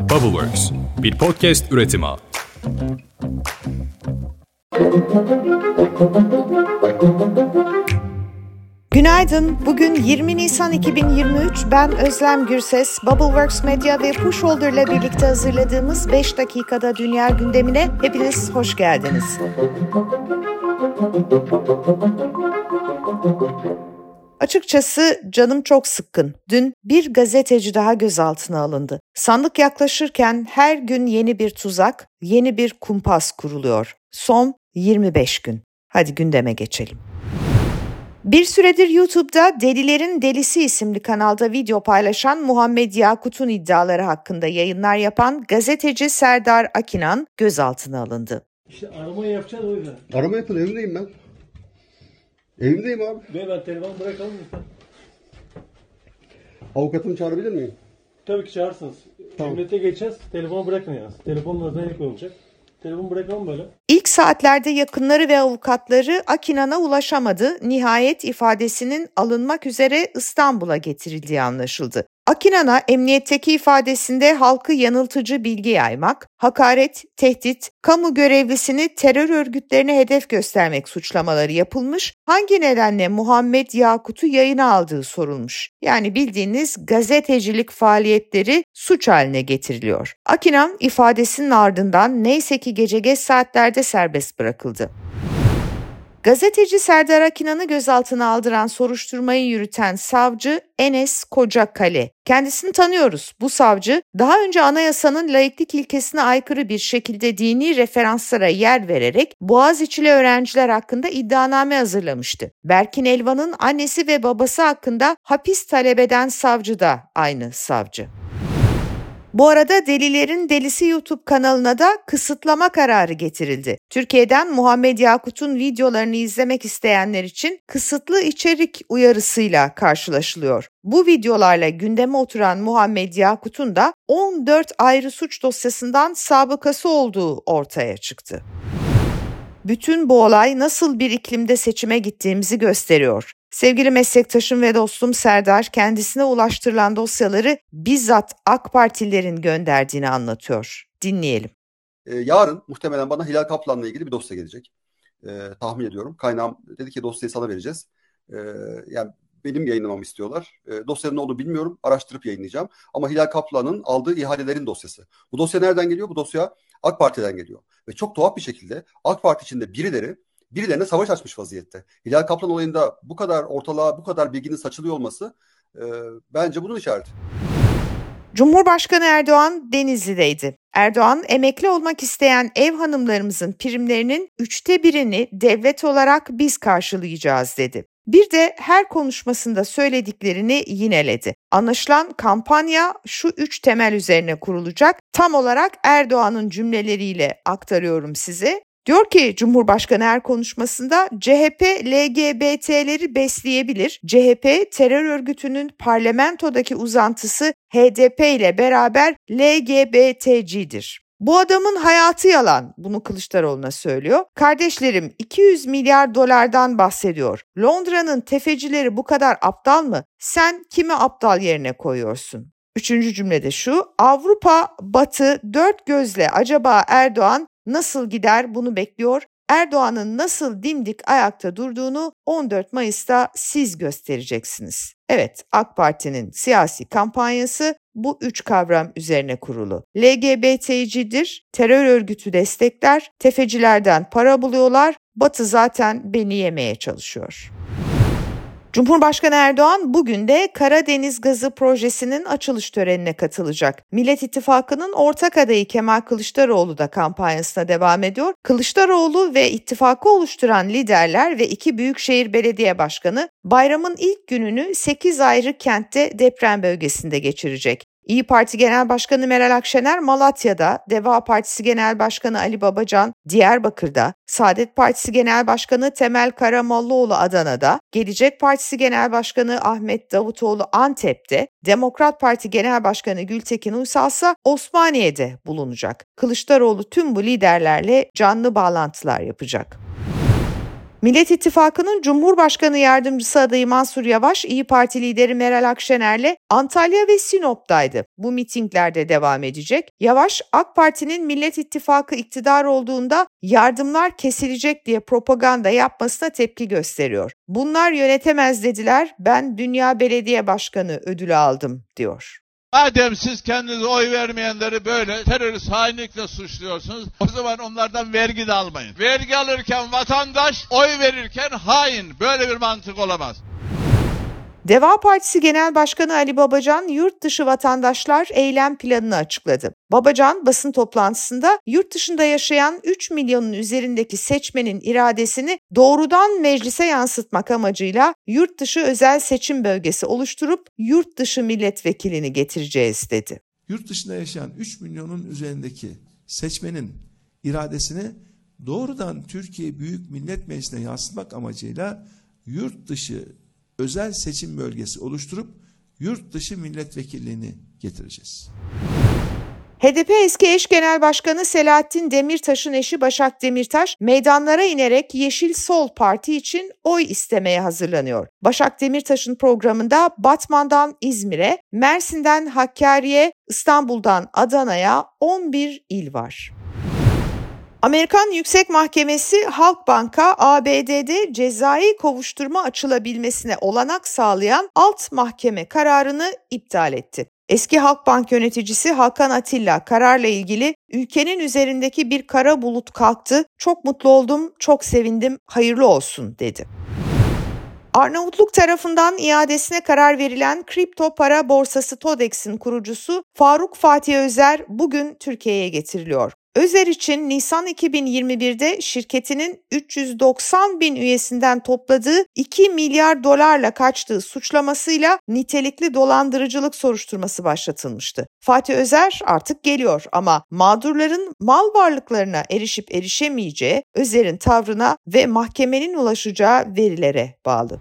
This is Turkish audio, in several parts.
Bubbleworks, bir podcast üretimi. Günaydın. Bugün 20 Nisan 2023. Ben Özlem Gürses. Bubbleworks Media ve Pushholder ile birlikte hazırladığımız 5 dakikada dünya gündemine hepiniz hoş geldiniz. Açıkçası canım çok sıkkın. Dün bir gazeteci daha gözaltına alındı. Sandık yaklaşırken her gün yeni bir tuzak, yeni bir kumpas kuruluyor. Son 25 gün. Hadi gündeme geçelim. Bir süredir YouTube'da Delilerin Delisi isimli kanalda video paylaşan Muhammed Yakut'un iddiaları hakkında yayınlar yapan gazeteci Serdar Akinan gözaltına alındı. İşte aramayı yapacağız o yüzden. Arama yapın evimdeyim ben. Evimdeyim abi. Ve ben telefonu bırakalım lütfen. Avukatımı çağırabilir miyim? Tabii ki çağırırsınız. Tamam. Emniyete geçeceğiz. Telefonu bırakın yalnız. Telefonun özellikle olacak. Telefonu bırakalım böyle. İlk saatlerde yakınları ve avukatları Akinan'a ulaşamadı. Nihayet ifadesinin alınmak üzere İstanbul'a getirildiği anlaşıldı. Akinan'a emniyetteki ifadesinde halkı yanıltıcı bilgi yaymak, hakaret, tehdit, kamu görevlisini terör örgütlerine hedef göstermek suçlamaları yapılmış. Hangi nedenle Muhammed Yakut'u yayına aldığı sorulmuş. Yani bildiğiniz gazetecilik faaliyetleri suç haline getiriliyor. Akinan ifadesinin ardından neyse ki gece geç saatlerde serbest bırakıldı. Gazeteci Serdar Akinan'ı gözaltına aldıran soruşturmayı yürüten savcı Enes Kocakale. Kendisini tanıyoruz. Bu savcı daha önce anayasanın laiklik ilkesine aykırı bir şekilde dini referanslara yer vererek Boğaziçi'li öğrenciler hakkında iddianame hazırlamıştı. Berkin Elvan'ın annesi ve babası hakkında hapis talep eden savcı da aynı savcı. Bu arada Delilerin Delisi YouTube kanalına da kısıtlama kararı getirildi. Türkiye'den Muhammed Yakut'un videolarını izlemek isteyenler için kısıtlı içerik uyarısıyla karşılaşılıyor. Bu videolarla gündeme oturan Muhammed Yakut'un da 14 ayrı suç dosyasından sabıkası olduğu ortaya çıktı. Bütün bu olay nasıl bir iklimde seçime gittiğimizi gösteriyor. Sevgili meslektaşım ve dostum Serdar kendisine ulaştırılan dosyaları bizzat AK Partililerin gönderdiğini anlatıyor. Dinleyelim. Ee, yarın muhtemelen bana Hilal Kaplan'la ilgili bir dosya gelecek. Ee, tahmin ediyorum. Kaynağım dedi ki dosyayı sana vereceğiz. Ee, yani benim yayınlamamı istiyorlar. E, dosyanın ne olduğunu bilmiyorum. Araştırıp yayınlayacağım. Ama Hilal Kaplan'ın aldığı ihalelerin dosyası. Bu dosya nereden geliyor? Bu dosya AK Parti'den geliyor. Ve çok tuhaf bir şekilde AK Parti içinde birileri birilerine savaş açmış vaziyette. Hilal Kaplan olayında bu kadar ortalığa bu kadar bilginin saçılıyor olması e, bence bunun işareti. Cumhurbaşkanı Erdoğan Denizli'deydi. Erdoğan emekli olmak isteyen ev hanımlarımızın primlerinin üçte birini devlet olarak biz karşılayacağız dedi. Bir de her konuşmasında söylediklerini yineledi. Anlaşılan kampanya şu üç temel üzerine kurulacak. Tam olarak Erdoğan'ın cümleleriyle aktarıyorum size. Diyor ki Cumhurbaşkanı her konuşmasında CHP LGBT'leri besleyebilir. CHP terör örgütünün parlamentodaki uzantısı HDP ile beraber LGBT'cidir. Bu adamın hayatı yalan. Bunu Kılıçdaroğlu'na söylüyor. Kardeşlerim 200 milyar dolardan bahsediyor. Londra'nın tefecileri bu kadar aptal mı? Sen kimi aptal yerine koyuyorsun? Üçüncü cümlede şu. Avrupa, Batı dört gözle acaba Erdoğan nasıl gider bunu bekliyor. Erdoğan'ın nasıl dimdik ayakta durduğunu 14 Mayıs'ta siz göstereceksiniz. Evet, AK Parti'nin siyasi kampanyası bu üç kavram üzerine kurulu. LGBT'cidir, terör örgütü destekler, tefecilerden para buluyorlar, Batı zaten beni yemeye çalışıyor. Cumhurbaşkanı Erdoğan bugün de Karadeniz Gazı Projesi'nin açılış törenine katılacak. Millet İttifakı'nın ortak adayı Kemal Kılıçdaroğlu da kampanyasına devam ediyor. Kılıçdaroğlu ve ittifakı oluşturan liderler ve iki büyükşehir belediye başkanı bayramın ilk gününü 8 ayrı kentte deprem bölgesinde geçirecek. İyi Parti Genel Başkanı Meral Akşener Malatya'da, Deva Partisi Genel Başkanı Ali Babacan Diyarbakır'da, Saadet Partisi Genel Başkanı Temel Karamollaoğlu Adana'da, Gelecek Partisi Genel Başkanı Ahmet Davutoğlu Antep'te, Demokrat Parti Genel Başkanı Gültekin Uysal ise Osmaniye'de bulunacak. Kılıçdaroğlu tüm bu liderlerle canlı bağlantılar yapacak. Millet İttifakı'nın Cumhurbaşkanı Yardımcısı adayı Mansur Yavaş, İyi Parti lideri Meral Akşener'le Antalya ve Sinop'taydı. Bu mitinglerde devam edecek. Yavaş, AK Parti'nin Millet İttifakı iktidar olduğunda yardımlar kesilecek diye propaganda yapmasına tepki gösteriyor. Bunlar yönetemez dediler, ben Dünya Belediye Başkanı ödülü aldım diyor. Madem siz kendinize oy vermeyenleri böyle terörist hainlikle suçluyorsunuz, o zaman onlardan vergi de almayın. Vergi alırken vatandaş, oy verirken hain. Böyle bir mantık olamaz. Deva Partisi Genel Başkanı Ali Babacan yurt dışı vatandaşlar eylem planını açıkladı. Babacan basın toplantısında yurt dışında yaşayan 3 milyonun üzerindeki seçmenin iradesini doğrudan meclise yansıtmak amacıyla yurt dışı özel seçim bölgesi oluşturup yurt dışı milletvekilini getireceğiz dedi. Yurt dışında yaşayan 3 milyonun üzerindeki seçmenin iradesini doğrudan Türkiye Büyük Millet Meclisi'ne yansıtmak amacıyla yurt dışı özel seçim bölgesi oluşturup yurt dışı milletvekilliğini getireceğiz. HDP eski eş genel başkanı Selahattin Demirtaş'ın eşi Başak Demirtaş meydanlara inerek Yeşil Sol Parti için oy istemeye hazırlanıyor. Başak Demirtaş'ın programında Batman'dan İzmir'e, Mersin'den Hakkari'ye, İstanbul'dan Adana'ya 11 il var. Amerikan Yüksek Mahkemesi Halkbank'a ABD'de cezai kovuşturma açılabilmesine olanak sağlayan alt mahkeme kararını iptal etti. Eski Halkbank yöneticisi Hakan Atilla kararla ilgili ülkenin üzerindeki bir kara bulut kalktı, çok mutlu oldum, çok sevindim, hayırlı olsun dedi. Arnavutluk tarafından iadesine karar verilen kripto para borsası TODEX'in kurucusu Faruk Fatih Özer bugün Türkiye'ye getiriliyor. Özer için Nisan 2021'de şirketinin 390 bin üyesinden topladığı 2 milyar dolarla kaçtığı suçlamasıyla nitelikli dolandırıcılık soruşturması başlatılmıştı. Fatih Özer artık geliyor ama mağdurların mal varlıklarına erişip erişemeyeceği Özer'in tavrına ve mahkemenin ulaşacağı verilere bağlı.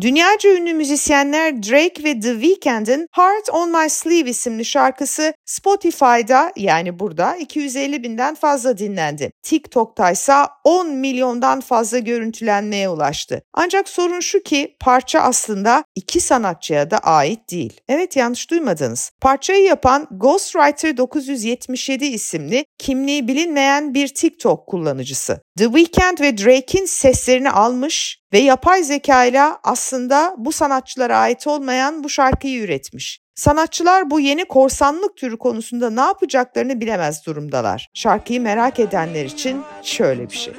Dünyaca ünlü müzisyenler Drake ve The Weeknd'in Heart on My Sleeve isimli şarkısı Spotify'da yani burada 250 binden fazla dinlendi. TikTok'ta ise 10 milyondan fazla görüntülenmeye ulaştı. Ancak sorun şu ki parça aslında iki sanatçıya da ait değil. Evet yanlış duymadınız. Parçayı yapan Ghostwriter 977 isimli kimliği bilinmeyen bir TikTok kullanıcısı. The Weeknd ve Drake'in seslerini almış ve yapay zeka ile aslında bu sanatçılara ait olmayan bu şarkıyı üretmiş. Sanatçılar bu yeni korsanlık türü konusunda ne yapacaklarını bilemez durumdalar. Şarkıyı merak edenler için şöyle bir şey.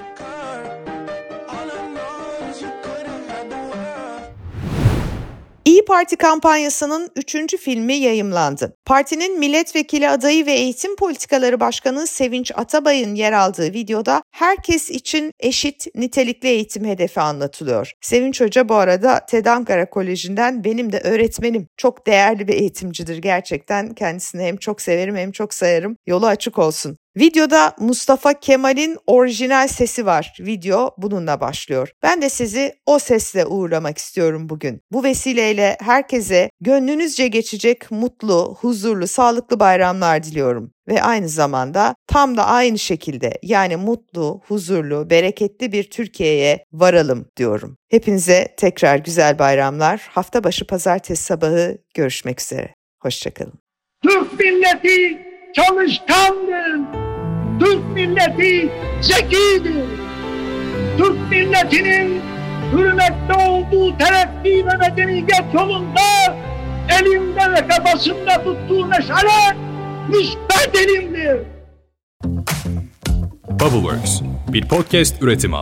İyi Parti kampanyasının üçüncü filmi yayımlandı. Partinin milletvekili adayı ve eğitim politikaları başkanı Sevinç Atabay'ın yer aldığı videoda herkes için eşit nitelikli eğitim hedefi anlatılıyor. Sevinç Hoca bu arada TED Ankara Koleji'nden benim de öğretmenim. Çok değerli bir eğitimcidir gerçekten. Kendisini hem çok severim hem çok sayarım. Yolu açık olsun. Videoda Mustafa Kemal'in orijinal sesi var. Video bununla başlıyor. Ben de sizi o sesle uğurlamak istiyorum bugün. Bu vesileyle herkese gönlünüzce geçecek mutlu, huzurlu, sağlıklı bayramlar diliyorum. Ve aynı zamanda tam da aynı şekilde yani mutlu, huzurlu, bereketli bir Türkiye'ye varalım diyorum. Hepinize tekrar güzel bayramlar. Hafta başı pazartesi sabahı görüşmek üzere. Hoşçakalın. Türk milleti çalışkandır. Türk milleti zekidir. Türk milletinin hürmette olduğu terakki ve medeniyet yolunda elinde ve kafasında tuttuğu meşale müsbet elimdir. Bubbleworks bir podcast üretimi.